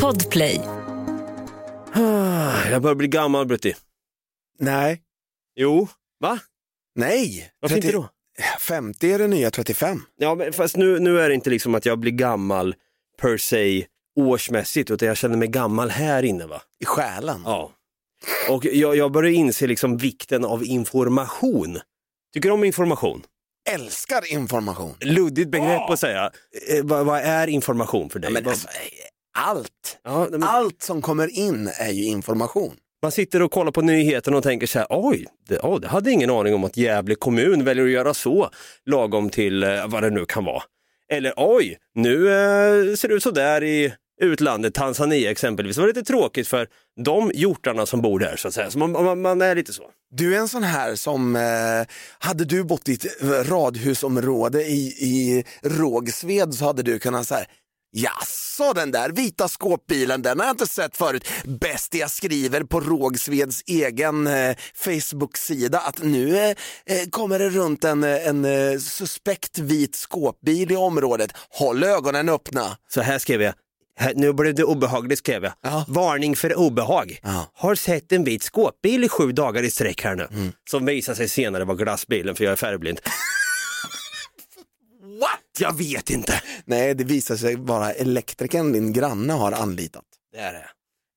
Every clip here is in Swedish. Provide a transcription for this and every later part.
Podplay. Ah, Jag börjar bli gammal Brutti. Nej, Jo, va? nej. Varför inte då? 50 är det nya 35. Ja, men fast nu, nu är det inte liksom att jag blir gammal per se årsmässigt, utan jag känner mig gammal här inne va? I själen. Ja. Och jag, jag börjar inse liksom vikten av information. Tycker du om information? Älskar information. Luddigt begrepp att säga. Eh, vad, vad är information för dig? Ja, men Vad- alltså, allt. ja, men Allt som kommer in är ju information. Man sitter och kollar på nyheterna och tänker så här, oj, det, oh, det hade ingen aning om att Gävle kommun väljer att göra så lagom till eh, vad det nu kan vara. Eller oj, nu eh, ser det ut så där i utlandet, Tanzania exempelvis. Det var lite tråkigt för de hjortarna som bor där så att säga. Så man, man, man är lite så. Du är en sån här som, eh, hade du bott i ett eh, radhusområde i, i Rågsved så hade du kunnat säga Jaså, den där vita skåpbilen, den har jag inte sett förut. Bäst jag skriver på Rågsveds egen eh, Facebook-sida att nu eh, eh kommer det runt en, eh, en eh, suspekt vit skåpbil i området. Håll ögonen öppna. Så här skrev jag. Nu blev det obehagligt skrev jag. Ja. Varning för obehag. Ja. Har sett en vit skåpbil i sju dagar i sträck här nu. Som visar sig senare vara glassbilen för jag är färgblind. What? Jag vet inte. Nej, det visar sig vara elektrikern din granne har anlitat. Det är det.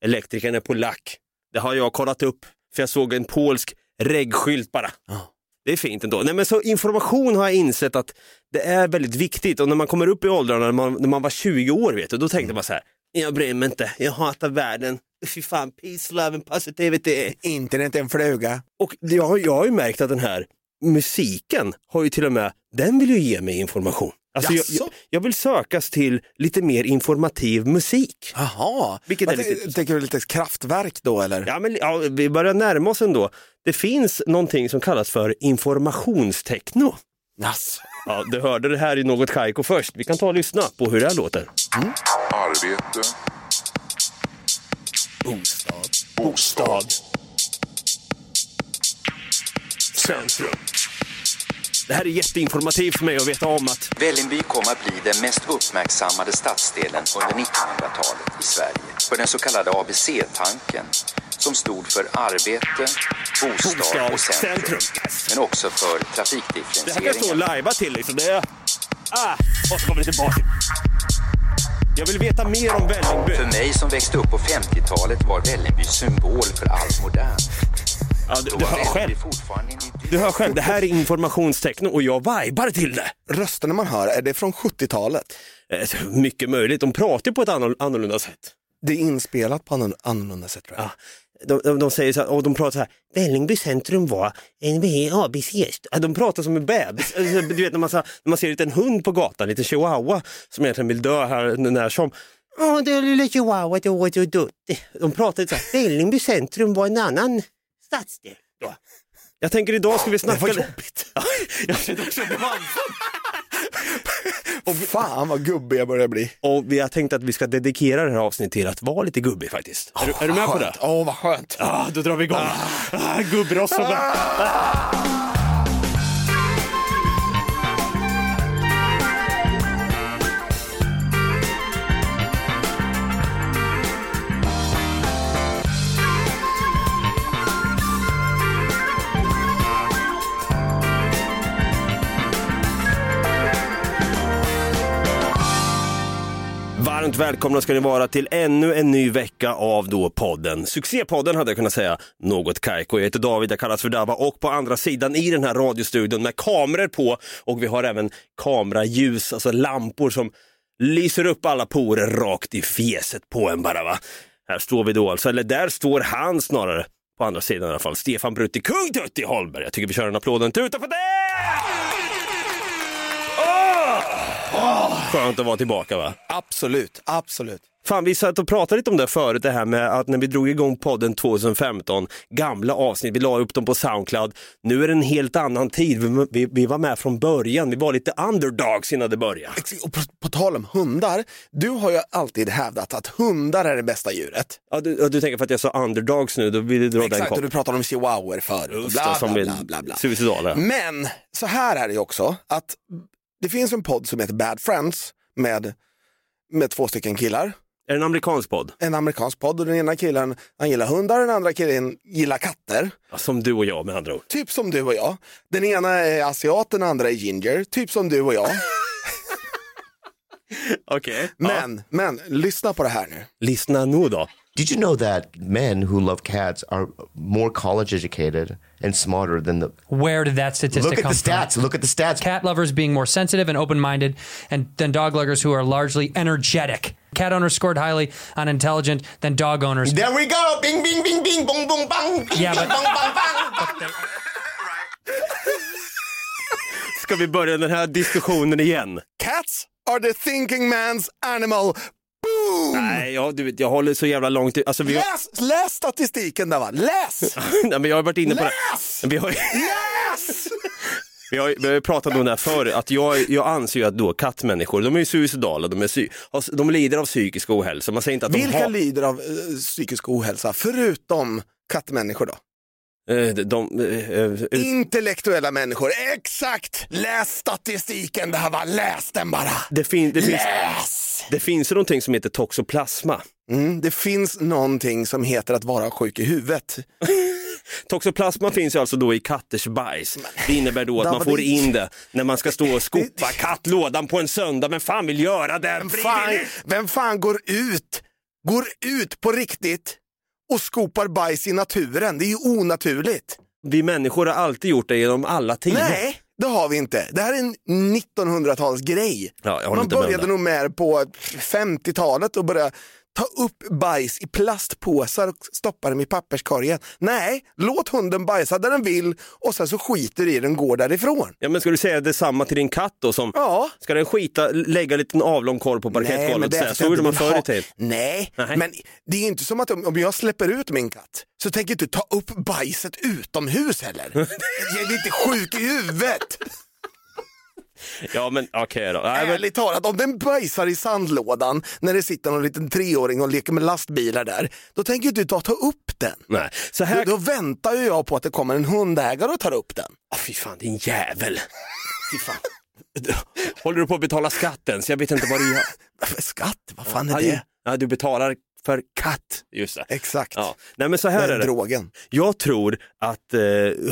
Elektrikern är polack. Det har jag kollat upp, för jag såg en polsk reggskylt bara. Ja. Det är fint ändå. Nej, men så information har jag insett att det är väldigt viktigt och när man kommer upp i åldrarna, när man, när man var 20 år, vet du, då tänkte man så här, jag bryr mig inte, jag hatar världen, fy fan, peace, love and positivity. Internet är en fluga. Och jag, jag har ju märkt att den här musiken har ju till och med, den vill ju ge mig information. Alltså jag, jag, jag vill sökas till lite mer informativ musik. Jaha, Vilket är lite- Tänker du lite kraftverk då eller? Ja, men, ja, vi börjar närma oss ändå. Det finns någonting som kallas för informationstechno. Yes. Ja, du hörde det här i något Kaiko först. Vi kan ta och lyssna på hur det här låter. Arbete, Bostad. bostad, Centrum. Det här är jätteinformativt för mig att veta om att Vällingby kommer att bli den mest uppmärksammade stadsdelen under 1900-talet i Sverige. För den så kallade ABC-tanken som stod för arbete, bostad, Bostad, och centrum. centrum. Yes. Men också för det här kan jag stå och lajva till. Liksom. Det är... ah, och så kommer det tillbaka. Jag vill veta mer om Vällingby. För mig som växte upp på 50-talet var Vällingby symbol för allt modernt. Ja, du, du hör själv. Du hör själv, det här är informationstechno och jag vibar till det. Rösterna man hör, är det från 70-talet? Eh, Mycket möjligt, de pratar på ett annorl- annorlunda sätt. Det är inspelat på annorl- annorlunda sätt tror jag. Ja, de, de, de säger så här, och de pratar så här, Vällingby centrum var en ABC. Ja, De pratar som en bebis. Alltså, Du vet när man, så, när man ser en liten hund på gatan, lite chihuahua som egentligen vill dö här när som. Åh, det är lilla chihuahua, då, då, då. De pratar så här, Vällingby centrum var en annan stadsdel. Då. Jag tänker idag ska vi snacka... Det var jobbigt. Ja, jag kände också att det var Och fan vad gubbig jag börjar bli. Och vi har tänkt att vi ska dedikera det här avsnittet till att vara lite gubbig faktiskt. Är, du, är du med på det? Skönt. Åh vad skönt. Ja, då drar vi igång. Ah, gubbross och Varmt välkomna ska ni vara till ännu en ny vecka av då podden. Succépodden hade jag kunnat säga. Något Kaiko. Jag heter David, jag kallas för Dava och på andra sidan i den här radiostudion med kameror på och vi har även kameraljus, alltså lampor som lyser upp alla porer rakt i fjeset på en bara va. Här står vi då alltså, eller där står han snarare. På andra sidan i alla fall. Stefan Brutti, kung Tutti Holmberg. Jag tycker vi kör en applåd och en tuta på det! Skönt att vara tillbaka va? Absolut, absolut. Fan, vi satt och pratade lite om det förut, det här med att när vi drog igång podden 2015, gamla avsnitt, vi la upp dem på Soundcloud. Nu är det en helt annan tid, vi, vi, vi var med från början, vi var lite underdogs innan det började. Och på, på tal om hundar, du har ju alltid hävdat att hundar är det bästa djuret. Ja, du, du tänker för att jag sa underdogs nu, då vill du dra den Exakt, och du pratade om chihuahuor förut. Just Bla, bla, bla, bla, bla. suicidala. Men så här är det ju också, att det finns en podd som heter Bad Friends med med två stycken killar. Är det en amerikansk podd? En amerikansk podd och den ena killen han gillar hundar, den andra killen gillar katter. Ja, Som du och jag med andra ord. Typ som du och jag. Den ena är asiat, den andra är ginger. Typ som du och jag. Okej. Men, men, lyssna på det här nu. Lyssna nu då. Did you know that men who love cats are more college educated and smarter than the Where did that statistic come from? Look at come the stats. from? Look at the stats. Cat lovers being more sensitive and open-minded, and than dog lovers who are largely energetic. Cat owners scored highly on intelligent than dog owners. There we go. Bing bing bing bing boom boom bang. Yeah, but- bang bang bang. Ska vi börja den här diskussionen igen? Cats are the thinking man's animal. Boom! Nej, jag, du vet, jag håller så jävla långt Alltså, vi Läs, läs statistiken där va, läs! nej, men jag har varit inne på det. Läs! Vi har, Läs! vi har, vi har pratat om det här förr, att jag, jag anser ju att då kattmänniskor, de är ju suicidala, de, är sy, de lider av psykisk ohälsa. Man säger inte att de Vilka har... lider av eh, psykisk ohälsa förutom kattmänniskor då? Eh, de, eh, Intellektuella människor, exakt! Läs statistiken det här va, läs den bara! det, fin, det, finns, det finns någonting som heter toxoplasma. Mm, det finns någonting som heter att vara sjuk i huvudet. Toxoplasma finns ju alltså då i katters bajs. Det innebär då att man får in det när man ska stå och skopa kattlådan på en söndag. Men fan vill göra det? Vem fan, vem fan går ut, går ut på riktigt och skopar bajs i naturen? Det är ju onaturligt. Vi människor har alltid gjort det genom alla tider. Nej, det har vi inte. Det här är en 1900-talsgrej. Ja, Man med började det. nog med på 50-talet och började ta upp bajs i plastpåsar och stoppa dem i papperskorgen. Nej, låt hunden bajsa där den vill och sen så skiter i den och går därifrån. Ja, men ska du säga detsamma till din katt då? Som, Ja. Ska den skita, lägga en liten avlång korv på parkettgolvet? att Så gjorde man förr i tiden. Nej, Nej. men det är inte som att om om jag släpper ut min katt så tänker jag inte ta upp bajset utomhus heller. Jag är inte sjuk i huvudet. Ja, men okej då. Nej, men, Ärligt talat, om den bajsar i sandlådan när det sitter någon liten treåring och leker med lastbilar där, då tänker inte jag ta upp den. nej. Så här... Då, då väntar ju jag på att det kommer en hundägare och tar upp den. Ah, fy fan, din jävel. Fy fan. Håller du på att betala skatten? Så jag vet inte vad du gör. Skatt, vad fan är det? Ja, du betalar för katt. Just det. Exakt, Ja. Nej, men så här det är är det. drogen. Jag tror att eh,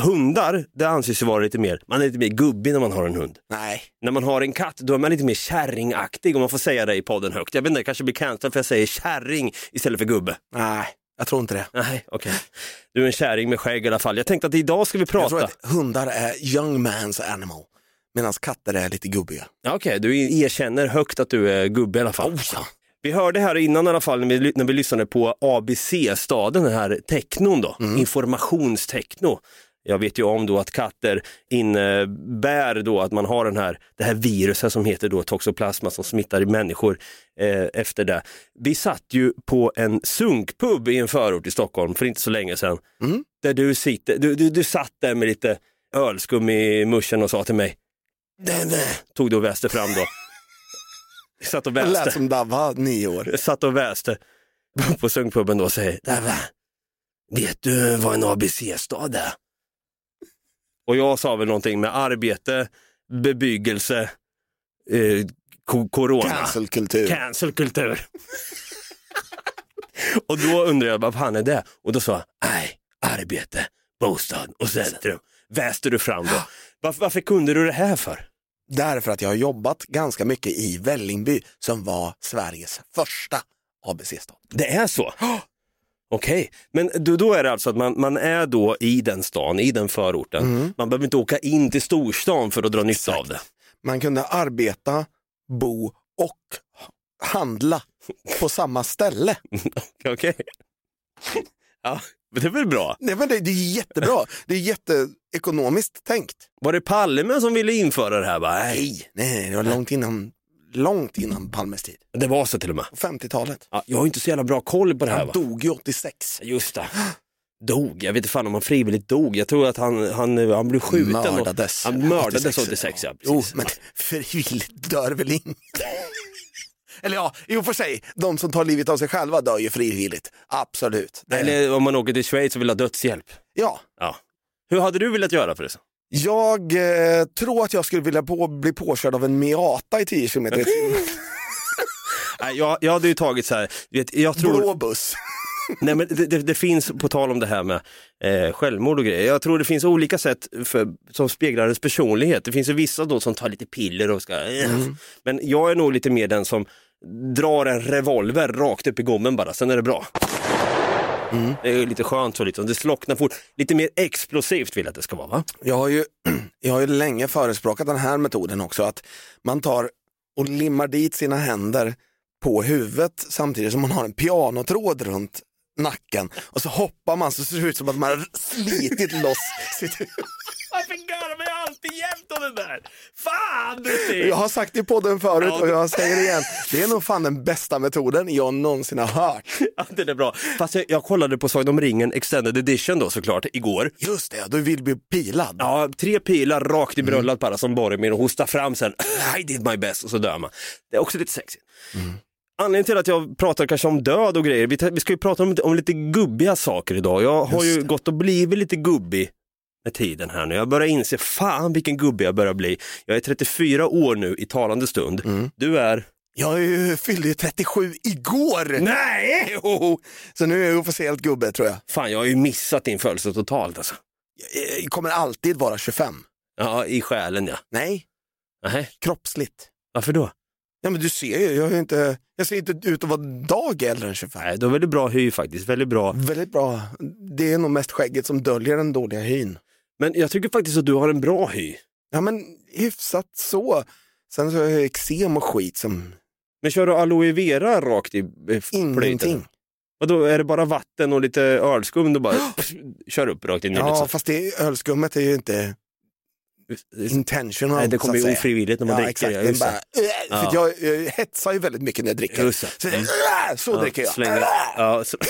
hundar, det anses ju vara lite mer, man är lite mer gubbig när man har en hund. Nej, När man har en katt, då är man lite mer kärringaktig om man får säga det i podden högt. Jag vet inte, det kanske blir cancelled för jag säger kärring istället för gubbe. nej, jag tror inte det. Nej, okej. Du är en kärring med skägg i alla fall. Jag tänkte att idag ska vi Jag tror prata. att hundar är young man's animal, medan katter är lite gubbiga. Ja, Okej, du erkänner högt att du är gubbe i alla fall. Oh, ja. Vi hörde här innan i alla fall när vi, när vi lyssnade på ABC-staden, den här technon då, informationstechno. Jag vet ju om då att katter innebär då att man har den här, det här viruset som heter då toxoplasma som smittar i människor eh, efter det. Vi satt ju på en sunkpub i en förort i Stockholm för inte så länge sedan. Där du, sitter, du, du, du satt där med lite ölskum i muschen och sa till mig, tog du och väste fram då. Satt och väste. lät som Davva, nio år. Satt och väste på sunkpuben då och säger, "Dava, vet du vad en ABC-stad är? Och jag sa väl någonting med arbete, bebyggelse, eh, corona. Cancelkultur. Cancelkultur. och då undrar jag, vad fan är det? Och då sa jag, nej, arbete, bostad och centrum. Väste du fram då? Varför, varför kunde du det här för? Därför att jag har jobbat ganska mycket i Vällingby som var Sveriges första ABC-stad. Det är så? Okej, men då, då är det alltså att man, man är då i den stan, i den förorten. Man behöver inte åka in till storstan för att dra nytta av det. Man kunde arbeta, bo och handla på samma ställe. Okej. Ja, men det är väl bra. Nej, men det, det är jättebra. Det är jätteekonomiskt tänkt. Var det Palme som ville införa det här? Bara, nej, Nej, det var långt innan, långt innan Palmes tid. det var så till och med. På 50-talet. Ja, jag har inte så jävla bra koll på det här. Han Va? dog ju 86. Just det. Dog, jag vet inte fan om han frivilligt dog. Jag tror att han, han, han blev skjuten. Mördades. Och, han mördades 86, ja. Jo, precis. men frivilligt dör väl ingen? Eller ja, i och för sig, de som tar livet av sig själva dör ju frivilligt. Absolut. Det, Eller om man åker till Schweiz och vill ha dödshjälp. ja, Ja. Hur hade du velat göra förresten? jag eh, tror att jag skulle vilja på, bli påkörd av en Miata i 10 km. Nej, jag, jag hade ju tagit så här, du vet, jag tror... Blå buss. Nej, men det, det, det finns, på tal om det här med eh, självmord och grejer, jag tror det finns olika sätt för, som speglar ens personlighet. Det finns ju vissa då som tar lite piller och ska... Eh. Men jag är nog lite mer den som drar en revolver rakt upp i gommen bara, sen är det bra. Det är lite skönt så, lite, det slocknar fort. Lite mer explosivt vill jag att det ska vara va? Jag har, ju, jag har ju länge förespråkat den här metoden också, att man tar och limmar dit sina händer på huvudet samtidigt som man har en pianotråd runt nacken och så hoppar man så ser det ut som att man har slitit loss sitt huvud. Alltid jämt om den där? Fan Brutti! Jag har sagt det i podden förut och jag säger det igen, det är nog fan den bästa metoden jag någonsin har hört. Ja, den är bra. Fast jag, jag kollade på Sagan om ringen extended edition då såklart igår. Just det, du vill bli pilad. Ja, tre pilar rakt i bröllat bara som Boromir och hostar fram sen. I did my best och så dör man. Det är också lite sexigt. Anledningen till att jag pratar kanske om död och grejer, vi, vi ska ju prata om, om lite gubbiga saker idag. Jag har ju gått och blivit lite gubbig med tiden här nu. Jag börjar inse, fan vilken gubbe jag börjar bli. Jag är 34 år nu i talande stund. Du är? Jag är ju- fyllde ju 37 igår, Nej! Oh. så nu är jag officiellt gubbe tror jag. Fan, jag har ju missat din födelse totalt alltså. Jag kommer alltid vara 25. Ja, i själen ja. Nej, Nej, kroppsligt. varför då? Ja men du ser ju, jag, är inte, jag ser inte ut att vara dag äldre än 25. Nej, du har väldigt bra hy faktiskt, väldigt bra. Väldigt bra. Det är nog mest skägget som döljer den dåliga hyn. Men jag tycker faktiskt att du har en bra hy. Ja men hyfsat så. Sen så har jag eksem och skit som Men kör du aloe vera rakt i eh, plöjten? ingenting. Och då är det bara vatten och lite ölskum du bara pff, kör upp rakt in i Ja fast det, ölskummet är ju inte intentional. Nej, det så kommer ju ofrivilligt när man ja, dricker. Exakt. Ja, just bara, äh, för att jag, jag hetsar ju väldigt mycket när jag dricker. Just det. Så, Mm. äh, så Ja, dricker jag. slänger-. Ja, så...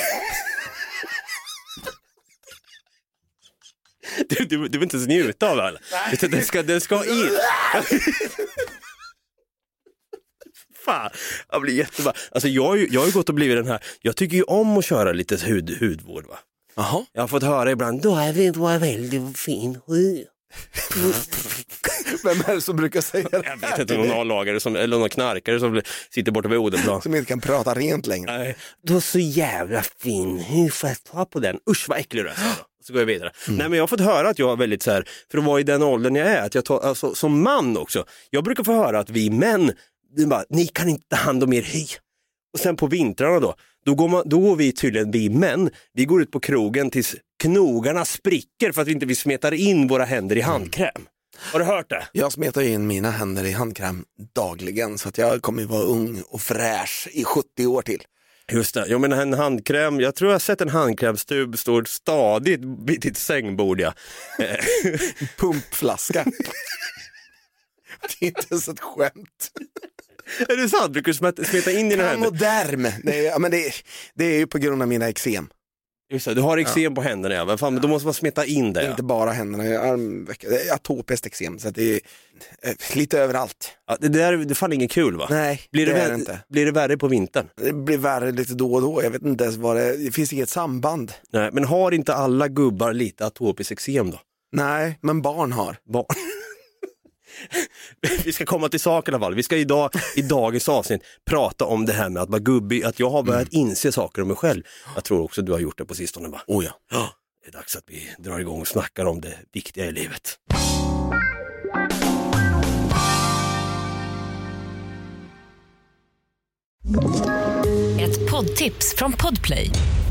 Du, du, du vill inte ens njuta av det? Utan Den ska, den ska in. Fan, jag blir jättebra. Alltså jag, har ju- jag har ju gått och blivit den här, jag tycker ju om att köra lite hud, hudvård. Va? Jaha. Jag har fått höra ibland, du har du har väldigt fin hy. Vem är det som brukar säga det? Jag vet inte, någon A-lagare som, eller någon knarkare som sitter borta vid Odenplan. Som inte kan prata rent längre. Nej, du har så jävla fin hy, får jag ta på den? Usch vad äcklig du är. sa jag då. Så går jag vidare. Nej men jag har fått höra att jag är väldigt så här, för att vara i den åldern jag är, att jag tar, alltså, som man också, jag brukar få höra att vi män, bara, ni kan inte ta hand om er hy. Och sen på vintrarna då, då går, man, då går vi tydligen, vi män, vi går ut på krogen tills knogarna spricker för att vi inte vi smetar in våra händer i handkräm. Har du hört det? Jag smetar in mina händer i handkräm dagligen så att jag kommer vara ung och fräsch i 70 år till. Just det, jag menar en handkräm, jag tror jag har sett en handkrämstub stå stadigt vid ditt sängbord ja. Pumpflaska. det är inte ens ett skämt. Är det sant? Brukar du smeta, in dina händer? Amoderm. Nej, men det, det är ju på grund av mina eksem. Just det, du har eksem på händerna ja, men fan, men då måste man smeta in det. Ja. Inte bara händerna, jag det är atopiskt eksem så att det är eh, lite överallt. Ja, det där det är fan inget kul va? Nej, Blir det, det är det inte. blir det värre på vintern? Det blir värre lite då och då, jag vet inte ens vad det det finns inget samband. Nej, men har inte alla gubbar lite atopiskt eksem då? Nej, men barn har. Barn. Vi ska komma till saken i alla fall. Vi ska idag, i dagens avsnitt prata om det här med att vara gubbig, att jag har börjat inse saker om mig själv. Jag tror också du har gjort det på sistone va? Oh ja. Ja, det är dags att vi drar igång och snackar om det viktiga i livet. Ett poddtips från Podplay.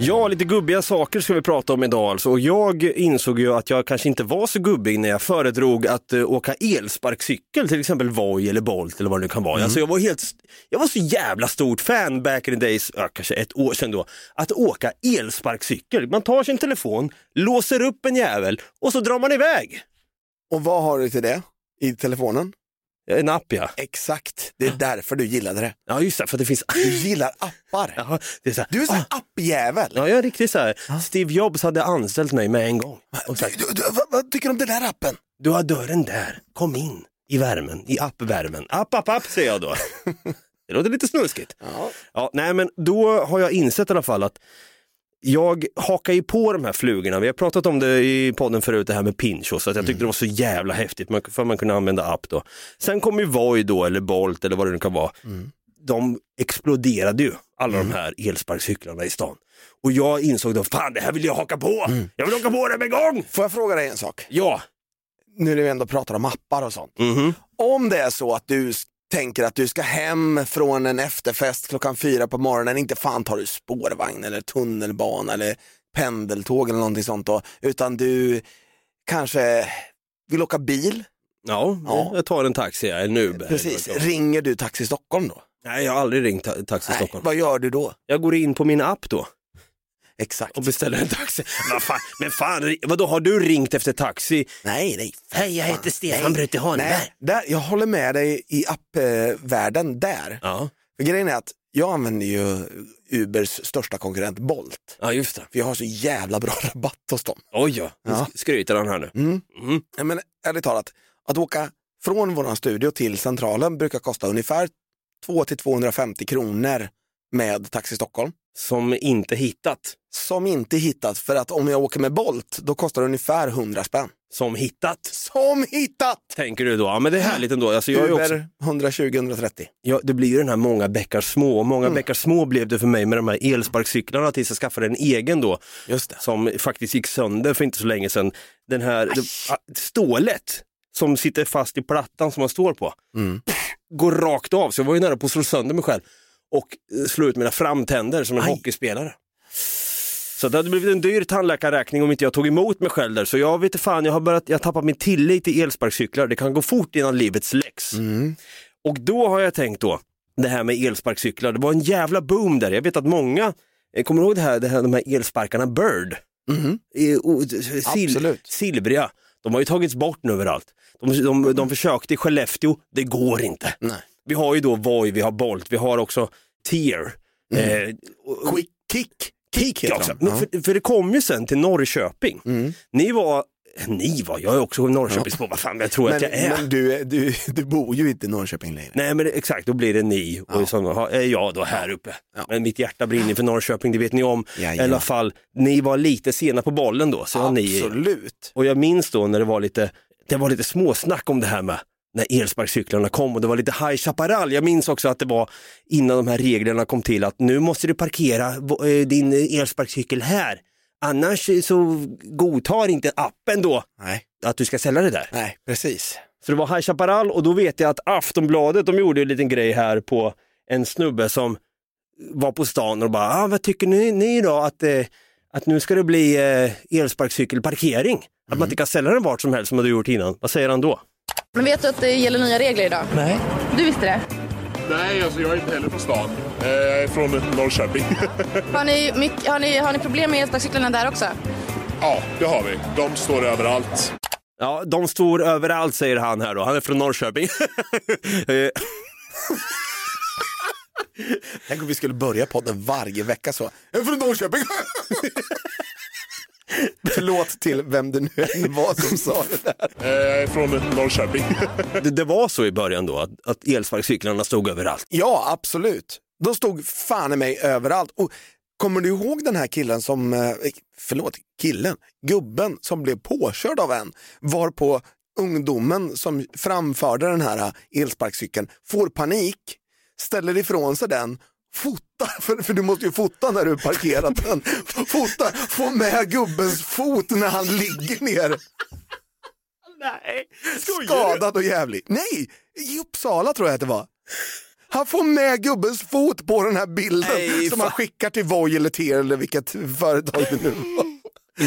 Ja, lite gubbiga saker ska vi prata om idag alltså. Och jag insåg ju att jag kanske inte var så gubbig när jag föredrog att uh, åka elsparkcykel, till exempel Voi eller Bolt eller vad det nu kan vara. Alltså jag var helt, jag var så jävla stort fan back in the days, ja, kanske ett år sedan då, att åka elsparkcykel. Man tar sin telefon, låser upp en jävel och så drar man iväg. Och vad har du till det i telefonen? En app ja. Exakt, det är därför du gillade det. Ja just det, för det finns... Du gillar appar. Jaha, det är så här, Du är sån ah, appjävel. Ja, jag är riktigt så här. Steve Jobs hade anställt mig med en gång. Och sagt, Du, du, vad, vad tycker du om den där appen? du har dörren där, kom in i värmen, i appvärmen. App, app, app säger jag då. det låter lite snuskigt. Ja. Ja, nej men då har jag insett i alla fall att jag hakar ju på de här flugorna. Vi har pratat om det i podden förut, det här med pinchos, att jag tyckte det var så jävla häftigt man- för man kunde använda app då. Sen kom ju Voi då, eller Bolt eller vad det nu kan vara. De exploderade ju, alla de här elsparkcyklarna i stan. Och jag insåg då, fan det här vill jag haka på! Jag vill haka på det med gång! Får jag fråga dig en sak? Ja, Nu när vi ändå pratar om appar och sånt. Mhm. Om det är så att du tänker att du ska hem från en efterfest klockan fyra på morgonen, inte fan tar du spårvagn eller tunnelbana eller pendeltåg eller någonting sånt då, utan du kanske vill åka bil. ja, Ja. jag tar en taxi, en Uber. Precis. Ringer du Taxi Stockholm då? Nej, jag har aldrig ringt ta- Taxi Nej, Stockholm. vad gör du då? Jag går in på min app då. Exakt. och beställer en taxi. Men fan, men fan vadå, har du ringt efter taxi? Nej, nej. Hej, jag heter Stefan. Nej, där, jag håller med dig i appvärlden där. Ja. För grejen är att jag använder ju Ubers största konkurrent Bolt. ja, just det. För jag har så jävla bra rabatt hos dem. Oj, ja. Ja. skryter han här nu. Mm. Mm. Ja, Men ärligt talat, att åka från vår studio till centralen brukar kosta ungefär 200-250 kronor med Taxi Stockholm. Som inte hittat. Som inte hittat, för att om jag åker med Bolt, då kostar det ungefär 100 spänn. Som hittat, Som hittat! tänker du då. Ja, men det är härligt ändå. Alltså, jag är ju också, Uber 120-130. ja, det blir ju den här många bäckar små. Många bäckar små blev det för mig med de här elsparkcyklarna tills jag skaffade en egen då. Just det. Som faktiskt gick sönder för inte så länge sedan. Den här det, ah, stålet som sitter fast i plattan som man står på. Mm. går rakt av, så jag var ju nära på att slå sönder mig själv och eh, slå ut mina framtänder som en Aj. hockeyspelare. Så det hade blivit en dyr tandläkarräkning om inte jag tog emot mig själv där. Så jag vet inte fan, jag har börjat, jag har tappat min tillit till elsparkcyklar. Det kan gå fort innan livet släcks. Mm. Och då har jag tänkt då, det här med elsparkcyklar, det var en jävla boom där. Jag vet att många, eh, kommer du ihåg det här, det här, de här elsparkarna Bird? Eh, och, sil, Absolut. silvriga. De har ju tagits bort nu överallt. De, de, de försökte i Skellefteå, det går inte. Nej. Vi har ju då Voi, vi har Bolt, vi har också Tier. Eh, och- Quick kick. Kick också. Ja. för, för det kom ju sen till Norrköping. Mm. Ni var, ni var, jag är också Norrköpingsbo, vad fan jag tror Men, att jag är. men du, du, du bor ju inte i Norrköping längre. Nej men exakt, då blir det ni och Ja. är jag då här uppe. Ja. Men mitt hjärta brinner för Norrköping, det vet ni om. I Jajamän. alla fall, ni var lite sena på bollen då. Så var ni, Absolut. och jag minns då när det var lite, det var lite småsnack om det här med när elsparkcyklarna kom och det var lite High Chaparral. Jag minns också att det var innan de här reglerna kom till att nu måste du parkera eh, din elsparkcykel här. Annars eh, så godtar inte appen då Nej, att du ska sälja det där. nej, precis. Så det var High Chaparral och då vet jag att Aftonbladet de gjorde en liten grej här på en snubbe som var på stan och bara, ah, vad tycker ni, ni då att, eh, att nu ska det bli eh, elsparkcykelparkering? Att man inte kan sälja den vart som helst som du gjort innan. Vad säger han då? Men vet du att det gäller nya regler idag? Nej. Du visste det? Nej, alltså jag är inte heller från stan. Eh, Jag är från Norrköping. Har ni, mycket, har ni, har ni problem med elsparkcyklarna där också? ja, det har vi. De står överallt. Ja, de står överallt säger han här då. Han är från Norrköping. Eh, Tänk om vi skulle börja podden varje vecka så. Jag är från Norrköping. Förlåt till vem det nu än var som sa det där. Jag är från Norrköping. det, det var så i början då, att, att elsparkcyklarna stod överallt. Ja, absolut. De stod fan i mig överallt. Och kommer du ihåg den här killen som, eh, förlåt, killen, gubben som blev påkörd av en, var på ungdomen som framförde den här eh, elsparkcykeln får panik, ställer ifrån sig den, fotar, för, för du måste ju fota när du parkerat den, fotar, får med gubbens fot när han ligger ner. Nej, Skadad och jävlig. Nej, i Uppsala tror jag att det var. Han får med gubbens fot på den här bilden Nej, som han fan. skickar till Voi eller Tier eller vilket företag det nu var.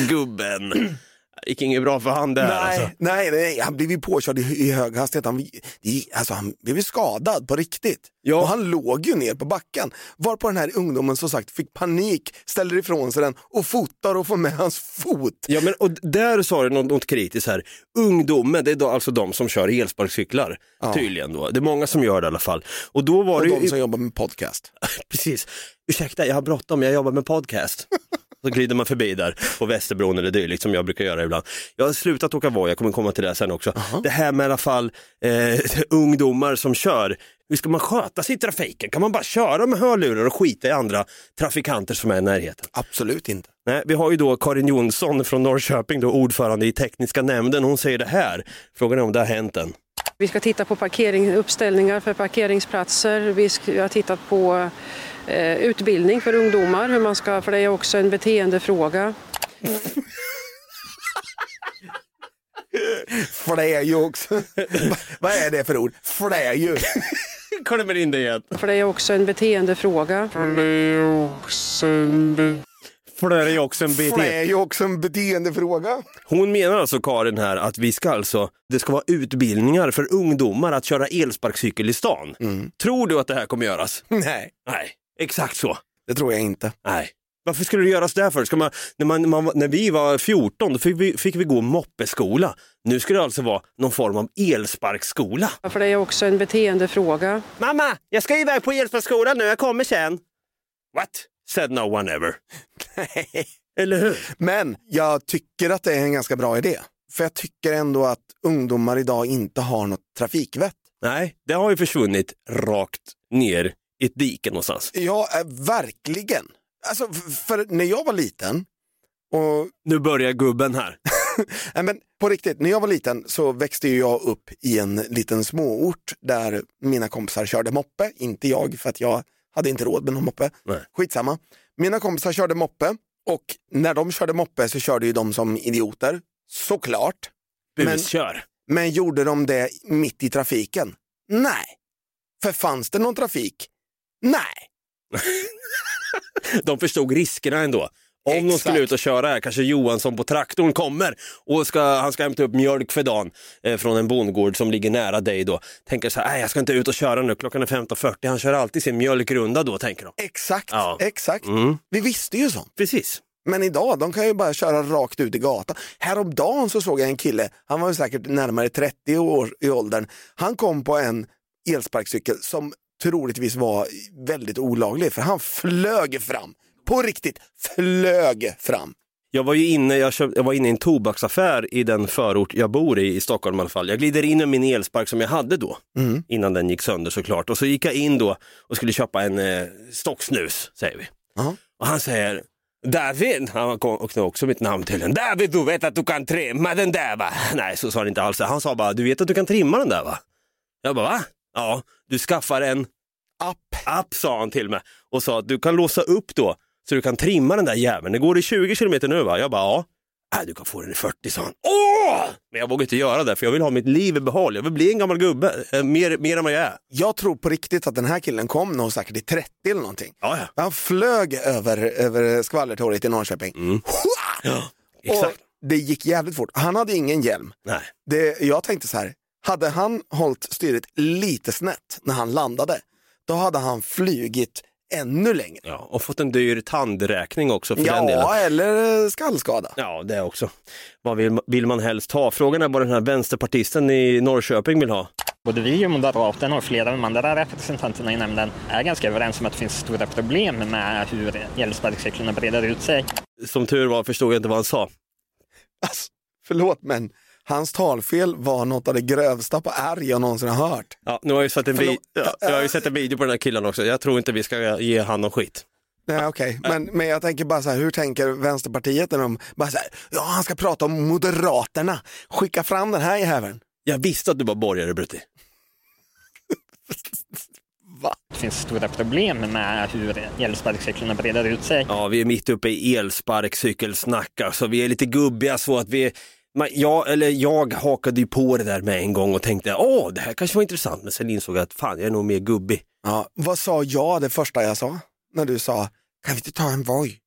Gubben. Gick inget bra för han där. Nej, Alltså. nej, nej, han blev ju påkörd i, i hög hastighet. Han, gick- alltså, han blev ju skadad på riktigt. Ja. Och han låg ju ner på backen. Varpå den här ungdomen som sagt fick panik, ställer ifrån sig den och fotar och får med hans fot. Ja, men, och där sa du något, något kritiskt här. Ungdomen, det är då alltså de som kör elsparkcyklar. Tydligen då. Det är många som gör det i alla fall. Och då var Och det ju... de som jobbar med podcast. Precis. Ursäkta, jag har bråttom, jag jobbar med podcast. Så glider man förbi där på Västerbron eller dylikt som jag brukar göra ibland. Jag har slutat åka Voi, jag kommer komma till det sen också. Det här med i alla fall eh, ungdomar som kör. Hur ska man sköta sig i trafiken? Kan man bara köra med hörlurar och skita i andra trafikanter som är i närheten? Absolut inte. Nej, vi har ju då Karin Jonsson från Norrköping, då ordförande i tekniska nämnden. Hon säger det här. Frågan är om det har hänt än. Vi ska titta på parkering, uppställningar för parkeringsplatser. Vi har tittat på utbildning för ungdomar, hur man ska, för det är också en beteendefråga. För det är ju också, vad är det för ord? För det är ju. Kommer in det igen. För det är också en beteendefråga. För det är också en För det beteende. är ju också en beteendefråga. Hon menar alltså Karin här att vi ska alltså, det ska vara utbildningar för ungdomar att köra elsparkcykel i stan. Tror du att det här kommer göras? Nej, Nej, exakt så. det tror jag inte. Nej. Varför skulle det göras där för? Ska man, när, man, man, när vi var 14 då fick vi, fick vi gå moppeskola. Nu ska det alltså vara någon form av elsparkskola. För det är också en beteendefråga. Mamma, jag ska iväg på elsparkskolan nu, jag kommer sen. What? Said no one ever. Eller hur? Men jag tycker att det är en ganska bra idé. För jag tycker ändå att ungdomar idag inte har något trafikvett. Nej, det har ju försvunnit rakt ner i ett dike någonstans. Ja, eh, verkligen. Alltså, för när jag var liten, och Nu börjar gubben här. Nej, men på riktigt, när jag var liten så växte jag upp i en liten småort där mina kompisar körde moppe, inte jag för att jag hade inte råd med någon moppe. Nej. Skitsamma. Mina kompisar körde moppe och när de körde moppe så körde ju de som idioter, såklart. Men, Buskör. men gjorde de det mitt i trafiken? Nej. För fanns det någon trafik? Nej. De förstod riskerna ändå. Om de Exakt. skulle ut och köra här, kanske Johansson på traktorn kommer och ska, han ska hämta upp mjölk för dagen eh, från en bondgård som ligger nära dig då. Tänker så här, jag ska inte ut och köra nu, klockan är 15.40, han kör alltid sin mjölkrunda då tänker de. Exakt, Ja. exakt. Mm. Vi visste ju sånt. Precis. Men idag, de kan ju bara köra rakt ut i gatan. Häromdagen så såg jag en kille, han var säkert närmare 30 år i åldern. Han kom på en elsparkcykel som troligtvis var väldigt olaglig, för han flög fram. På riktigt, flög fram. Jag var ju inne, jag, köpt, jag var inne i en tobaksaffär i den förort jag bor i, i Stockholm i alla fall. Jag glider in med min elspark som jag hade då, Mm. innan den gick sönder såklart. Och så gick jag in då och skulle köpa en eh, stocksnus, säger vi. Ja. Och han säger, David, han kom och också mitt namn till den. David, du vet att du kan trimma den där va? Nej, så sa han inte alls. Han sa bara, du vet att du kan trimma den där va? Jag bara, va? Ja, du skaffar en App. app sa han till mig och sa att du kan låsa upp då så du kan trimma den där jäveln. Det går i 20 kilometer nu va? Jag bara ja. Nej, du kan få den i 40 sa han. Åh! Men jag vågar inte göra det för jag vill ha mitt liv i behåll. Jag vill bli en gammal gubbe, eh, mer, mer än vad jag är. Jag tror på riktigt att den här killen kom nog säkert i 30 eller någonting. Ja, ja. Han flög över, över skvallertorget i Norrköping. Mm. Ja Och exakt. det gick jävligt fort. Han hade ingen hjälm. Nej. Det, jag tänkte så här, hade han hållit styret lite snett när han landade, då hade han flugit ännu längre. Ja, och fått en dyr tandräkning också för den delen. Ja, eller skallskada. Ja, det också. Vad vill, vill man helst ha? Frågan är vad den här vänsterpartisten i Norrköping vill ha. Både vi och Moderaterna och flera av de andra representanterna i nämnden är ganska överens om att det finns stora problem med hur elsparkcyklarna breder ut sig. Som tur var förstod jag inte vad han sa. Alltså, förlåt, men hans talfel var något av det grövsta på R jag någonsin har hört. Ja, nu har jag, sett en Förlåt. ja, jag har ju sett en video på den här killen också. Jag tror inte vi ska ge han någon skit. Nej, okej. Men, men jag tänker bara så här, hur tänker Vänsterpartiet när de bara så här, ja han ska prata om Moderaterna, skicka fram den här jäveln. Jag visste att du var borgare Brutti. Va? Det finns stora problem med hur elsparkcyklarna breder ut sig. Ja, vi är mitt uppe i elsparkcykelsnack, så vi är lite gubbiga så att vi man, jag, eller jag hakade ju på det där med en gång och tänkte, åh, det här kanske var intressant, men sen insåg jag att fan, jag är nog mer gubbig. Ja, vad sa jag det första jag sa? När du sa, kan vi inte ta en Voi?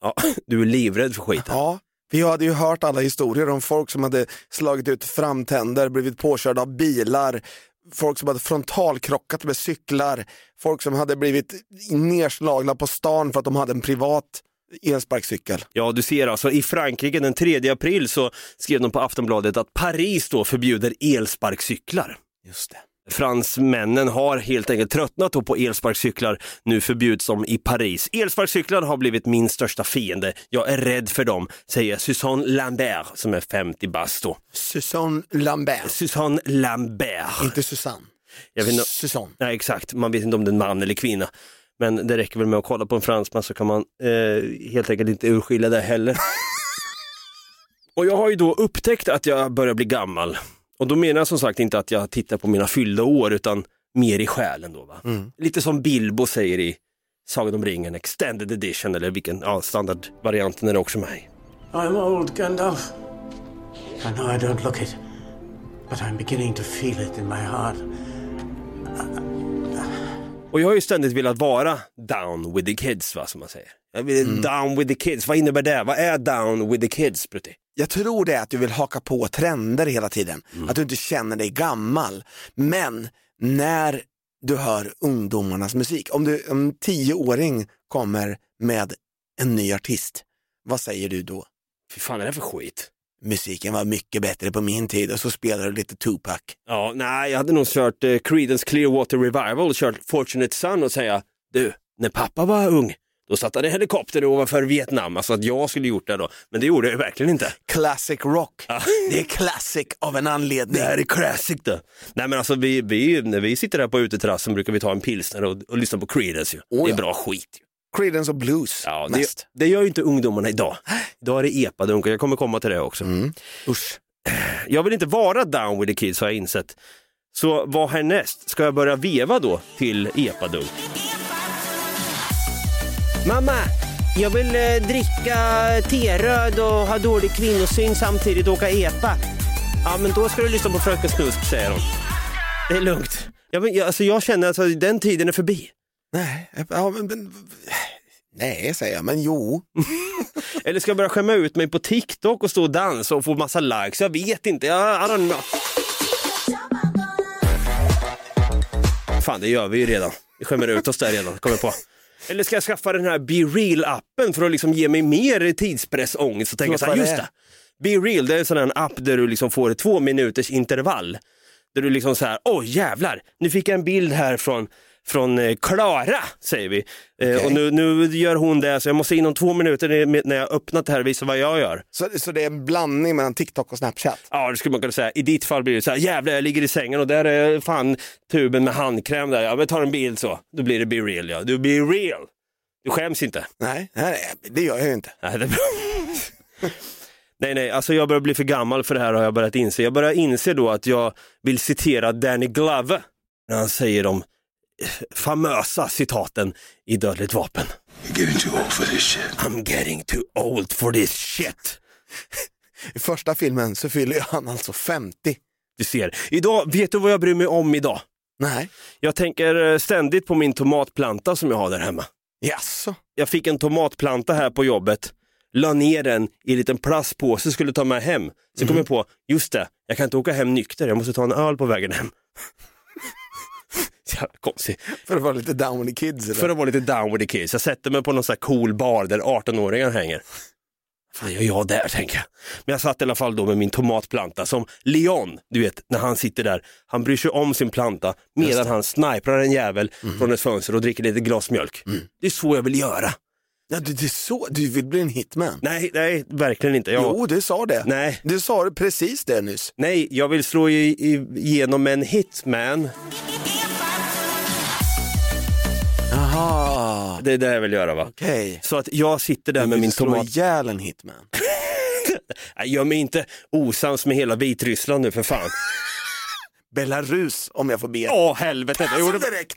Ja, du är livrädd för skiten. Ja, jag hade ju hört alla historier om folk som hade slagit ut framtänder, blivit påkörda av bilar, folk som hade frontalkrockat med cyklar, folk som hade blivit nerslagna på stan för att de hade en privat elsparkcykel. Ja, du ser alltså i Frankrike den 3 april så skrev de på Aftonbladet att Paris då förbjuder elsparkcyklar. Just det. Fransmännen har helt enkelt tröttnat på elsparkcyklar. Nu förbjuds de i Paris. Elsparkcyklar har blivit min största fiende. Jag är rädd för dem, säger Susanne Lambert som är 50 bast då. Susanne Lambert. Susanne Lambert. Inte Susanne. Jag vet inte, Susanne. nej, exakt, man vet inte om det är en man eller kvinna. Men det räcker väl med att kolla på en fransman så kan man eh, helt enkelt inte urskilja det heller. Och jag har ju då upptäckt att jag börjar bli gammal. Och då menar jag som sagt inte att jag tittar på mina fyllda år utan mer i själen då. Va? Lite som Bilbo säger i Sagan om ringen extended edition eller vilken, ja standardvarianten är det också med. I'm old, Gandalf. I know I don't look it, but I'm beginning to feel it in my heart. Och jag har ju ständigt velat vara down with the kids va, som man säger. Jag vill down with the kids, vad innebär det? Vad är down with the kids Brutti? Jag tror det är att du vill haka på trender hela tiden, att du inte känner dig gammal. Men när du hör ungdomarnas musik, om du en tioåring kommer med en ny artist, vad säger du då? Fy fan är det för skit? Musiken var mycket bättre på min tid och så spelar du lite Tupac. Ja, nej, jag hade nog kört eh, Creedence Clearwater Revival och kört Fortunate Son och säga, du, när pappa var ung, då satt han i helikopter ovanför Vietnam, alltså att jag skulle gjort det då. Men det gjorde jag verkligen inte. Classic rock. Det är classic av en anledning. Det här är classic det. Nej men alltså vi, vi, när vi sitter där på uteterrassen brukar vi ta en pilsner och, och lyssna på Creedence ju. Oh, Det är bra skit ju. Creedence och blues Ja, det, mest. det gör ju inte ungdomarna idag. Idag är det epadunkar, jag kommer komma till det också. Usch. Jag vill inte vara down with the kids har jag insett. Så vad härnäst? Ska jag börja veva då till epadunk? Mamma, jag vill eh, dricka teröd och ha dålig kvinnosyn samtidigt och åka epa. Ja, men då ska du lyssna på Fröken Snusk, säger hon. Det är lugnt. Jag, men, jag, alltså, jag känner att alltså, den tiden är förbi. Nej, ja, men, men, nej säger jag, men jo. Eller ska jag börja skämma ut mig på TikTok och stå och dansa och få massa likes? Jag vet inte. Jag, I don't know. Fan, det gör vi ju redan. Vi skämmer ut oss där redan, kommer på. Eller ska jag skaffa den här Be Real-appen för att liksom ge mig mer tidspressångest och tänka så här, just det? Be Real, det är en sån här app där du liksom får två minuters intervall. Där du liksom så här, oj jävlar, nu fick jag en bild här från från eh, Klara, säger vi. Eh, och nu, nu gör hon det, så jag måste inom två minuter när- jag öppnat det här visa vad jag gör. Så, så det är en blandning mellan TikTok och Snapchat? Ja, det skulle man kunna säga. I ditt fall blir det så här, jävlar jag ligger i sängen och där är fan tuben med handkräm där. Ja, men tar en bild så. Då blir det be real ja. Du blir real. Du skäms inte. Nej, nej, det gör jag ju inte. Nej, det nej, nej, alltså jag börjar bli för gammal för det här har jag börjat inse. Jag börjar inse då att jag vill citera Danny Glover när han säger eh, famösa citaten i Dödligt vapen. You're getting too old for this shit. I'm getting too old for this shit. I första filmen så fyller han alltså 50. Du ser. Idag, vet du vad jag bryr mig om idag? Nej. Jag tänker eh, ständigt på min tomatplanta som jag har där hemma. Jaså? Jag fick en tomatplanta här på jobbet, la ner den i en liten plastpåse, skulle ta med hem. Sen kom jag på, just det, jag kan inte åka hem nykter, jag måste ta en öl på vägen hem. Konstigt. För att vara lite down with the kids eller? För att vara lite down with the kids. Jag sätter mig på någon sån cool bar där 18-åringar hänger. Fan gör jag där tänker jag. Men jag satt i alla fall då med min tomatplanta som Leon, du vet när han sitter där, han bryr sig om sin planta medan han sniprar en jävel från ett fönster och dricker lite glas mjölk. Det är så jag vill göra. Ja, du, det är så, du vill bli en hitman? Nej, nej, verkligen inte. Jag, Jo, du sa det. Nej. Du sa precis det nyss. nej, jag vill slå i, i, igenom en hitman. Jaha, Det är det jag vill göra va? okej. Så att jag sitter där Du med min slå tomat. ihjäl en hitman? Gör mig inte osams med hela Vitryssland nu för fan. Belarus, om jag får be. Åh helvete, jag gjorde... direkt!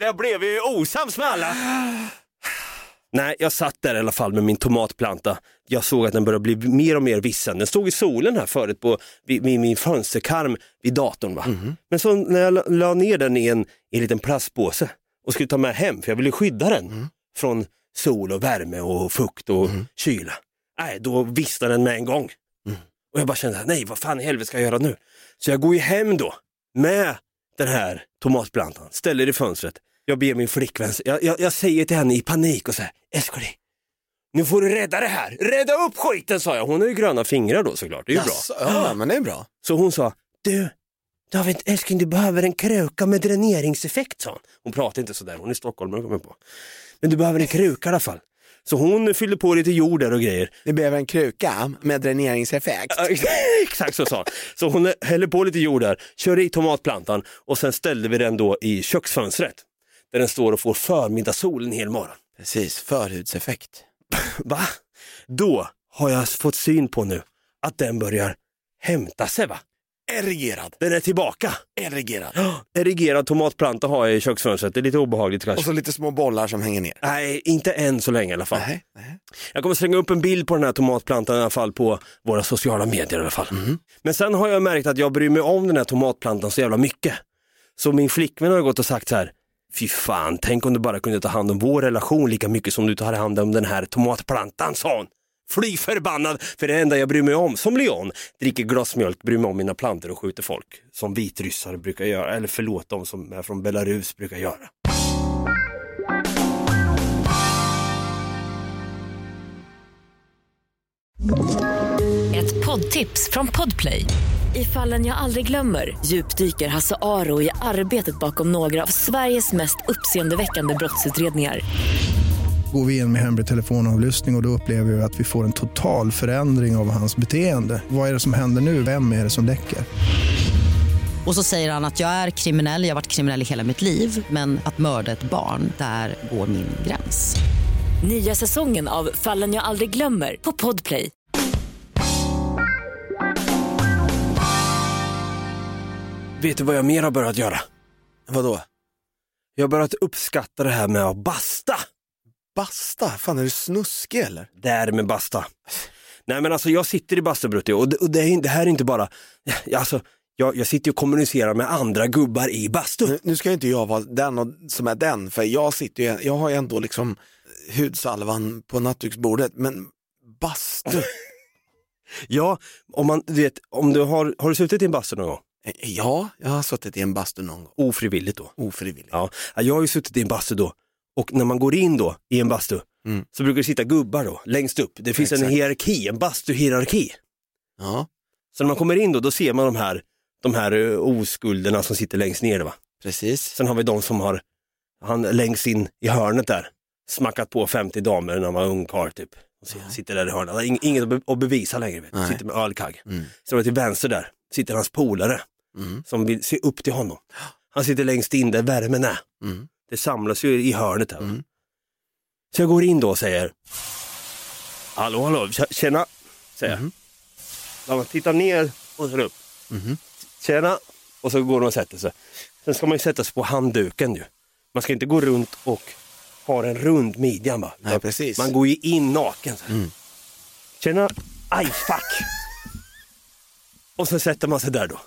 Där blev vi ju osams med alla. Nej, jag satt där i alla fall med min tomatplanta. Jag såg att den började bli mer och mer vissen. Den stod i solen här förut på vid, vid min fönsterkarm vid datorn. Va? Men så när jag la, la ner den i en, i en liten plastpåse och skulle ta med hem, för jag ville skydda den från sol och värme och fukt och kyla. nej, då vissnar den med en gång. Och jag bara kände, nej vad fan i helvete ska jag göra nu? Så jag går ju hem då med den här tomatplantan, ställer i fönstret. Jag ber min flickvän, jag, jag, jag säger till henne i panik och säger, Eskoli, nu får du rädda det här. Rädda upp skiten sa jag. Hon har ju gröna fingrar då såklart, det är ju Jaså, bra. ja, men det är bra. Så hon sa, du David, älskling du behöver en kruka med dräneringseffekt sa hon. Hon pratar inte sådär, hon är stockholmare kommer på. Men du behöver en kruka i alla fall. Så hon fyllde på lite jord där och grejer. Det behöver en kruka med dräneringseffekt. Exakt så sa hon. Så hon häller på lite jord där, kör i tomatplantan och sen ställde vi den då i köksfönstret. Där den står och får förmiddagssol en hel morgon. Precis, förhudseffekt. Va? Då har jag fått syn på nu att den börjar hämta sig va? Erigerad. Den är tillbaka. Erigerad. Erigerad tomatplanta har jag i köksfönstret, det är lite obehagligt kanske. Och så lite små bollar som hänger ner. Nej, inte än så länge i alla fall. Nej, nej. Jag kommer slänga upp en bild på den här tomatplantan i alla fall på våra sociala medier i alla fall. Mhm. Men sen har jag märkt att jag bryr mig om den här tomatplantan så jävla mycket. Så min flickvän har gått och sagt så här, fy fan, tänk om du bara kunde ta hand om vår relation lika mycket som du tar hand om den här tomatplantan, sa hon. Fly förbannad, för det enda jag bryr mig om, som Leon, dricker glasmjölk, bryr mig om mina plantor och skjuter folk. Som vitryssar brukar göra, eller förlåt, de som är från Belarus brukar göra. Ett poddtips från Podplay. I fallen jag aldrig glömmer djupdyker Hasse Aro i arbetet bakom några av Sveriges mest uppseendeväckande brottsutredningar. Går vi in med hemlig telefonavlyssning och, och då upplever vi att vi får en total förändring av hans beteende. Vad är det som händer nu? Vem är det som läcker? Och så säger han att jag är kriminell, jag har varit kriminell i hela mitt liv men att mörda ett barn, där går min gräns. Nya säsongen av Fallen jag aldrig glömmer på Podplay. Vet du vad jag mer har börjat göra? Vadå? Jag har börjat uppskatta det här med att basta. Basta? Fan är du snuskig eller? Det är med basta. Nej men alltså jag sitter i bastu Brutti och, det, och det, är, det här är inte bara, alltså jag, jag sitter och kommunicerar med andra gubbar i bastu. Nu, nu ska inte jag vara den och, som är den, för jag sitter ju, jag har ju ändå liksom hudsalvan på nattduksbordet, men bastu. Ja, om man, du vet, om du har, har du suttit i en bastu någon gång? Ja, jag har suttit i en bastu någon gång. Ofrivilligt då? Ofrivilligt. Ja, jag har ju suttit i en bastu då och när man går in då i en bastu Mm. så brukar det sitta gubbar då längst upp. Det finns en Exakt. hierarki, en bastuhierarki. Ja, Så när man kommer in då, då ser man de här, de här eh, oskulderna som sitter längst ner. Va? precis. Sen har vi de som har, han längst in i hörnet där, smackat på 50 damer när man var ung karl typ. Och så- sitter där i hörnet, inget att be- att bevisa längre, vet. Nej. sitter med ölkagg. Mm. Så till vänster där sitter hans polare Mm. som vill se upp till honom. Han sitter längst in där värmen är. Mm. Det samlas ju i hörnet här. Mm. Så jag går in då och säger Hallå hallå, tjena, säger jag. Mhm. Ja, man tittar ner och så upp. Mhm. Tjena, och så går de och sätter sig. Sen ska man ju sätta sig på handduken ju. Man ska inte gå runt och ha en rund midjan bara. Nej, precis. Man går ju in naken. Så. Mm. Tjena, aj fuck. och så sätter man sig där då.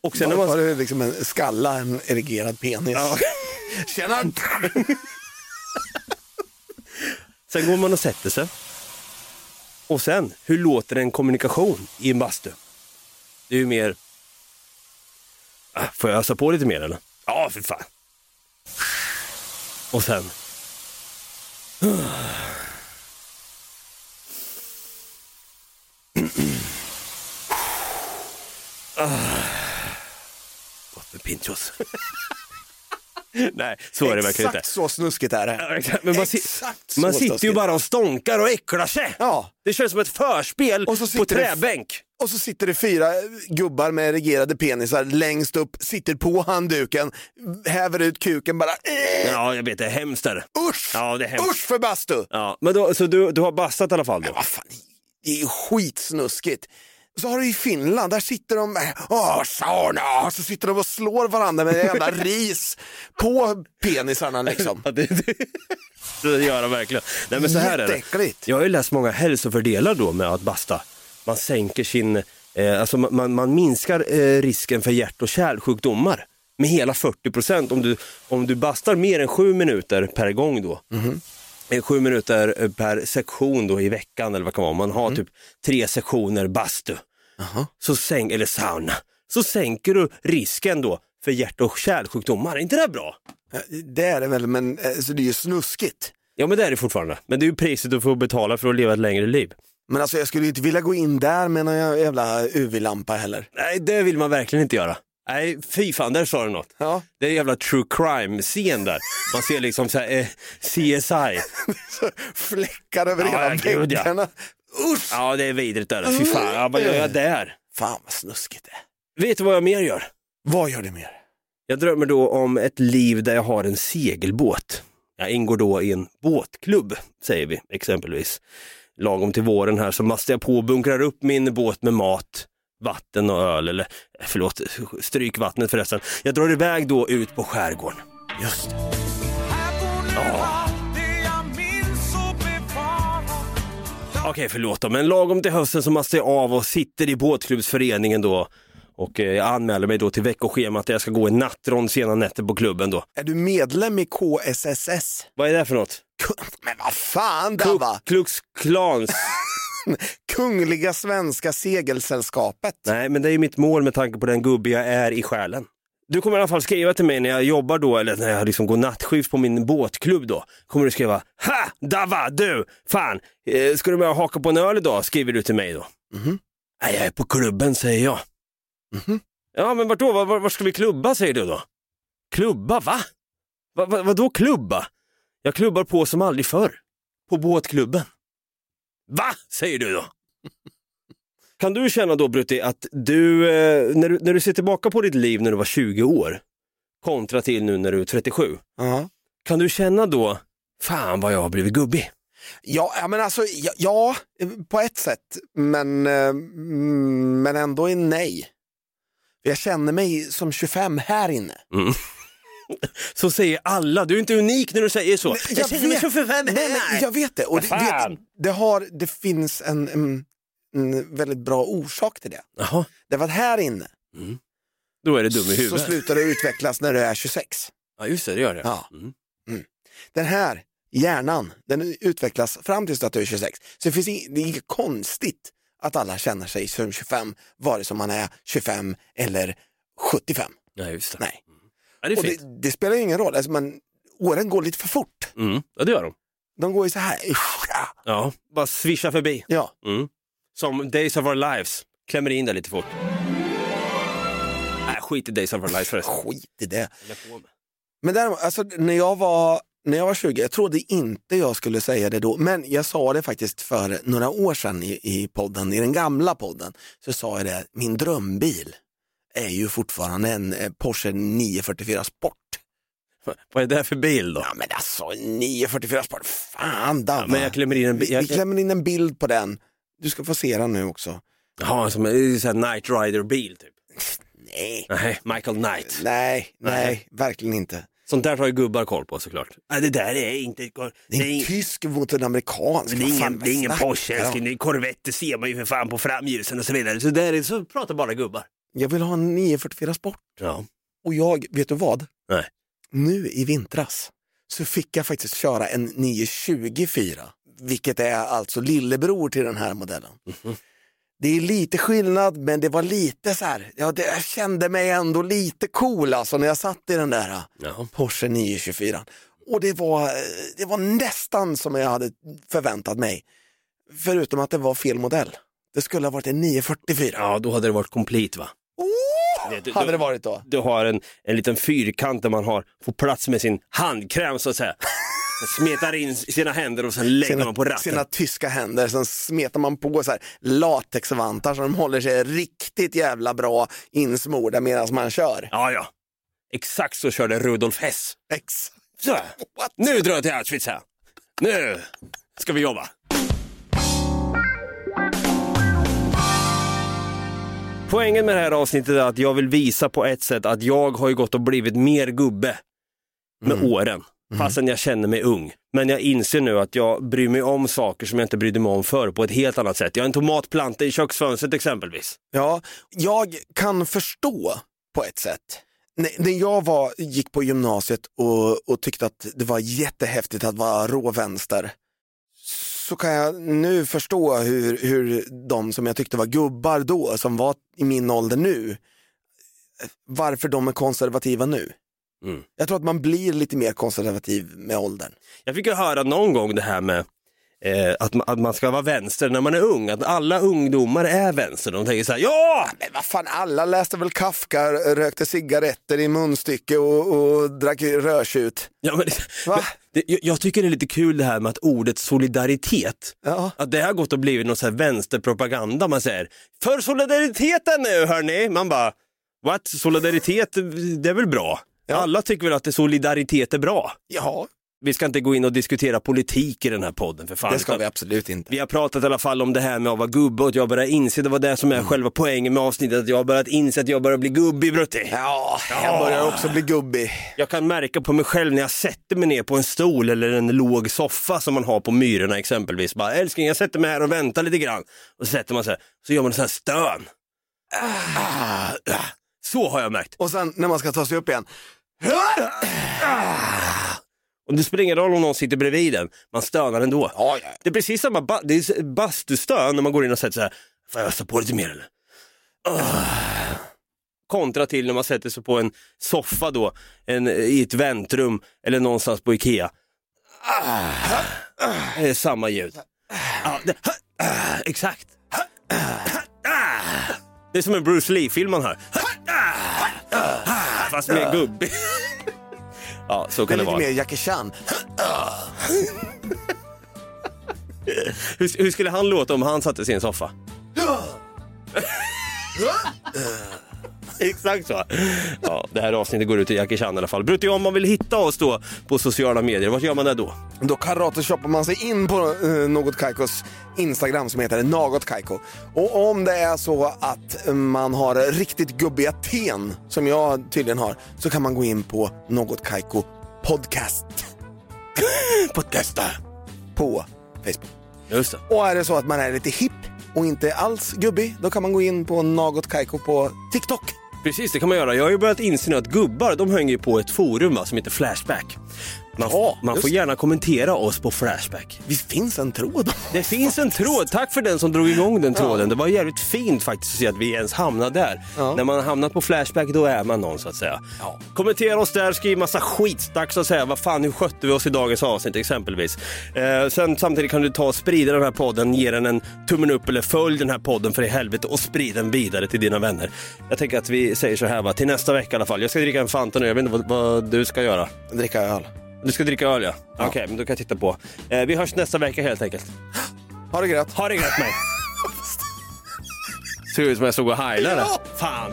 Och sen när Var, man... var det liksom en skalla, en erigerad penis? Ja. Tjena! Sen går man och sätter sig. Och sen, hur låter en kommunikation i en bastu? Det är ju mer... Ah, Får jag ösa på lite mer eller? Ja, för fan. Och sen... Ah. ah. Gott med pinchos. Nej, så är det verkligen inte. Exakt så snuskigt är det. Ja. Men man, si- Exakt så man sitter ju snuskigt. bara och stånkar och äcklar sig. Ja. Det känns som ett förspel Och så på sitter det- träbänk. Och så sitter det fyra gubbar med erigerade penisar längst upp, sitter på handduken, häver ut kuken bara. Eh, Ja, jag vet, det är hemskt. Är det. usch! Ja, det är hemskt. Usch för bastu! Ja, men då, så du, du har bastat i alla fall då? Vad fan, det är ju skitsnuskigt. Så har du i Finland, där sitter de, åh sauna, så sitter de och slår varandra med jävla ris på penisarna liksom. Det, gör de verkligen. Nej, men så här är det. Jag har ju läst många hälsofördelar då med att basta. Man sänker sin, eh, alltså man- man, man minskar eh, risken för hjärt och kärlsjukdomar med hela 40 procent om du, om du bastar mer än sju minuter per gång då. eh, sju minuter eh, per sektion då i veckan eller vad det kan vara. Man har typ tre sektioner bastu, så sänk, eller sauna. Så sänker du risken då för hjärt och kärlsjukdomar. Är inte det bra? Det är det väl, men alltså, det är ju snuskigt. Ja men det är det fortfarande. Men det är ju priset du får betala för att leva ett längre liv. Men alltså jag skulle inte vilja gå in där med någon jävla UV-lampa heller. Nej, det vill man verkligen inte göra. Nej, fy fan, där sa du något. Ja. Det är en jävla true crime-scen där. Man ser liksom så här, eh, CSI. Fläckar över Ja, hela ja, gud, ja. väggarna. Usch! Ja, det är vidrigt där. Fy fan, ja, vad gör jag där? Fan vad snuskigt det är. Vet du vad jag mer gör? Vad gör det mer? Jag drömmer då om ett liv där jag har en segelbåt. Jag ingår då i en båtklubb, säger vi exempelvis. Lagom till våren här så mastar jag på och bunkrar upp min båt med mat, vatten och öl, eller förlåt, stryk vattnet förresten. Jag drar iväg då ut på skärgården. Just det. Okej, förlåt då, men lagom till hösten så mastar jag av och sitter i båtklubbsföreningen då och eh, jag anmäler mig då till veckoschemat där jag ska gå en nattrond sena nätter på klubben då. Är du medlem i KSSS? Vad är det för något? Men vad fan Dabba! Klux Klans. Kungliga Svenska Segelsällskapet. Nej, men det är ju mitt mål med tanke på den gubbe jag är i själen. Du kommer i alla fall skriva till mig när jag jobbar då, eller när jag liksom går nattskift på min båtklubb då. Kommer du skriva Ha! Dava, du! Fan! Eh, ska du med och haka på en öl idag? Skriver du till mig då. Mhm. Nej, jag är på klubben, säger jag. Mhm. Ja, men vart då? Var, var, var ska vi klubba, säger du då? Klubba, va? va, va vadå klubba? Jag klubbar på som aldrig förr. På båtklubben. Va? Säger du då. Kan du känna då Brutti att du, eh, när du, när du ser tillbaka på ditt liv när du var 20 år kontra till nu när du är 37. Ja. Kan du känna då, fan vad jag har blivit gubbig? Ja, ja, men alltså, ja, ja, på ett sätt, men, eh, mm, men ändå är nej. Jag känner mig som 25 här inne. Mm. Så säger alla, du är inte unik när du säger så. Nej, jag känner mig som för fan nej, men jag vet det. Och det, vet, det, har, det finns en, en, en väldigt bra orsak till det. Jaha, Därför att här inne då är det dum i så huvudet. slutar det utvecklas när du är 26. Ja just det, det gör det. Ja. Mm. Den här hjärnan, den utvecklas fram tills att du är 26. Så det, finns det är inget konstigt att alla känner sig som 25, vare sig man är 25 eller 75. Ja, just det. Nej. Ja, det är Och fint. det, det spelar ju ingen roll, alltså man, åren går lite för fort. Mm. Ja, det gör de. De går ju så här. Ja, bara svischa förbi. Ja. Mm. Som Days of Our Lives, klämmer in där lite fort. Nej, skit i Days of Our Lives förresten. Skit i det. Men däremot, alltså, när, jag var, när jag var 20, jag trodde inte jag skulle säga det då, men jag sa det faktiskt för några år sedan i, i podden, i den gamla podden, så sa jag det, min drömbil är ju fortfarande en eh, Porsche 944 Sport. Vad är det för bil då? Ja men alltså 944 Sport, fan Dabba. Ja, men jag klämmer in en bi- vi, klämmer in en bild på den. Du ska få se den nu också. Ja, som en sån här Night Rider-bil typ. Nej, Nej, Michael Knight. nej, nej, Nej. verkligen inte. Sånt där har ju gubbar koll på såklart. Nej, det där är inte... Det Det är en är, tysk mot en amerikansk. det är ingen, det är ingen Porsche. Det en Corvette, det ser man ju för fan på framljusen och så vidare. Så där är, så pratar bara gubbar. Jag vill ha en 944 Sport. Ja. Och jag, vet du vad? Nej. Nu i vintras så fick jag faktiskt köra en 924, vilket är alltså lillebror till den här modellen. Mhm. Det är lite skillnad, men det var lite så här, ja, det, jag kände mig ändå lite cool alltså när jag satt i den där Ja. Porsche 924. Och det var, eh, det var nästan som jag hade förväntat mig. Förutom att det var fel modell. Det skulle ha varit en 944. ja, då hade det varit komplett va? Det- du- hade det varit då? Du har en, en liten fyrkant där man har, får plats med sin handkräm så att säga. Man smetar in sina händer och sen lägger man på ratten. sina tyska händer, sen smetar man på så här latexvantar så de håller sig riktigt jävla bra insmorda medan man kör. Ja, ja. Exakt så körde Rudolf Hess. Ex. Så, nu drar jag till Auschwitz här. Nu ska vi jobba. Poängen med det här avsnittet är att jag vill visa på ett sätt att jag har ju gått och blivit mer gubbe med åren. Fastän jag känner mig ung. Men jag inser nu att jag bryr mig om saker som jag inte brydde mig om förr på ett helt annat sätt. Jag har en tomatplanta i köksfönstret exempelvis. Ja, jag kan förstå på ett sätt när jag var, gick på gymnasiet och, och tyckte att det var jättehäftigt att vara råvänster så kan jag nu förstå hur, hur de som jag tyckte var gubbar då, som var i min ålder nu, varför de är konservativa nu. Mm. Jag tror att man blir lite mer konservativ med åldern. Jag fick ju höra någon gång det här med eh, att, man, att man ska vara vänster när man är ung, att alla ungdomar är vänster. De tänker så här, ja! Men vad fan, alla läste väl Kafka, rökte cigaretter i munstycke och, och drack rödtjut. Ja, men, men, det, jag, tycker det är lite kul det här med att ordet solidaritet, Ja. att det har gått och blivit någon så här vänsterpropaganda. Man säger, för solidariteten nu hörni! Man bara, what? Solidaritet, det är väl bra? Alla tycker väl att solidaritet är bra? Ja. Vi ska inte gå in och diskutera politik i den här podden för fan. Det ska vi absolut inte. Vi har pratat i alla fall om det här med att vara gubbe och att jag börjar inse, det var det som är Mm. själva poängen med avsnittet, att jag har börjat inse att jag börjar bli gubbig Brutti. Ja, jag börjar också bli gubbig. Jag kan märka på mig själv när jag sätter mig ner på en stol eller en låg soffa som man har på Myrorna exempelvis. Bara älskling jag sätter mig här och väntar lite grann. Och så sätter man sig så gör man en sån här stön. Ah, ah. Så har jag märkt. Och sen när man ska ta sig upp igen. Och det spelar ingen roll om någon sitter bredvid en, man stönar ändå. Ja, ja. Det är precis samma ba- det är bastustön när man går in och sätter så här, får jag ösa på lite mer eller? Ah. Kontra till när man sätter sig på en soffa då, en, i ett väntrum eller någonstans på Ikea. Ah. Det är samma ljud. Ja, det, ah, exakt. Ah. Det är som en Bruce Lee-film man hör. Fast mer gubbig. Ja, så kan det lite vara. mer Jackie Chan. Hur, hur skulle han låta om han satte sig i en soffa? Exakt så. Ja, det här avsnittet går ut till Jackie Chan i alla fall. Brutti, om man vill hitta oss då på sociala medier, vart gör man det då? Då karateshoppar man sig in på eh, Något Kaikos Instagram som heter Något Kaiko. Och om det är så att man har riktigt gubbiga ten, som jag tydligen har, så kan man gå in på Något Kaiko Podcast. Podcasta. På Facebook. Just det. Och är det så att man är lite hipp och inte alls gubbig, då kan man gå in på Något Kaiko på TikTok. Precis, det kan man göra. Jag har ju börjat inse nu att gubbar, de hänger ju på ett forum va, som heter Flashback. Man, Ja, man får det. gärna kommentera oss på Flashback. Visst finns en tråd? Det finns en tråd, tack för den som drog igång den tråden. Det var jävligt fint faktiskt att se att vi ens hamnade där. När man har hamnat på Flashback då är man någon så att säga. Kommentera oss där, skriv massa skitsnack så att säga. Vad fan, hur skötte vi oss i dagens avsnitt exempelvis. Eh, sen samtidigt kan du ta och sprida den här podden, ge den en tummen upp eller följ den här podden för i helvete och sprid den vidare till dina vänner. Jag tänker att vi säger så här va, till nästa vecka i alla fall. Jag ska dricka en Fanta nu, jag vet inte vad, vad du ska göra. Dricka öl. Du ska dricka öl ja. Okej, men då kan jag titta på. Eh, vi hörs nästa vecka helt enkelt. Ha det grött. Ha det grött mig. Ser ut som jag stod och heilade. Ja. Fan.